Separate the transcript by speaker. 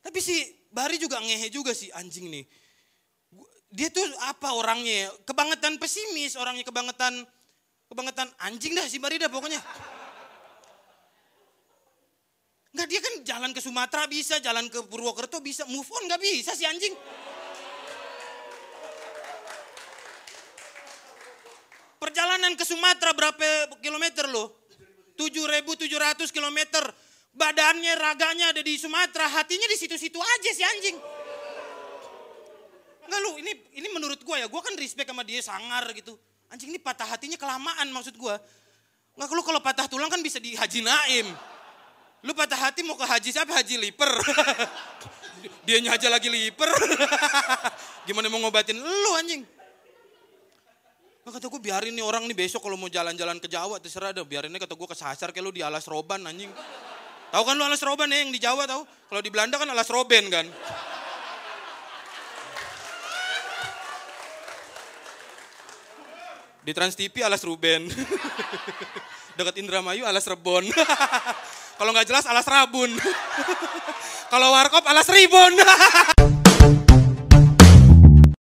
Speaker 1: Tapi si Bari juga ngehe juga sih anjing nih. Dia tuh apa orangnya? Kebangetan pesimis, orangnya kebangetan kebangetan anjing dah si Bari dah pokoknya. Enggak dia kan jalan ke Sumatera bisa, jalan ke Purwokerto bisa, move on nggak bisa si anjing. Perjalanan ke Sumatera berapa kilometer loh? 7.700 kilometer. Badannya, raganya ada di Sumatera, hatinya di situ-situ aja si anjing. Enggak lu, ini ini menurut gua ya, gua kan respect sama dia sangar gitu. Anjing ini patah hatinya kelamaan maksud gua. Enggak lu kalau patah tulang kan bisa di Haji Naim. Lu patah hati mau ke haji siapa? Haji liper. Dianya aja lagi liper. Gimana mau ngobatin lu anjing? Nah, kata gue biarin nih orang nih besok kalau mau jalan-jalan ke Jawa terserah deh. Biarin aja kata gue kesasar kayak lu di alas roban anjing. Tahu kan lu alas roban ya yang di Jawa tahu? Kalau di Belanda kan alas roben kan. Di Trans TV alas Ruben. Dekat Indramayu alas Rebon. Kalau nggak jelas alas Rabun. Kalau warkop alas Ribon.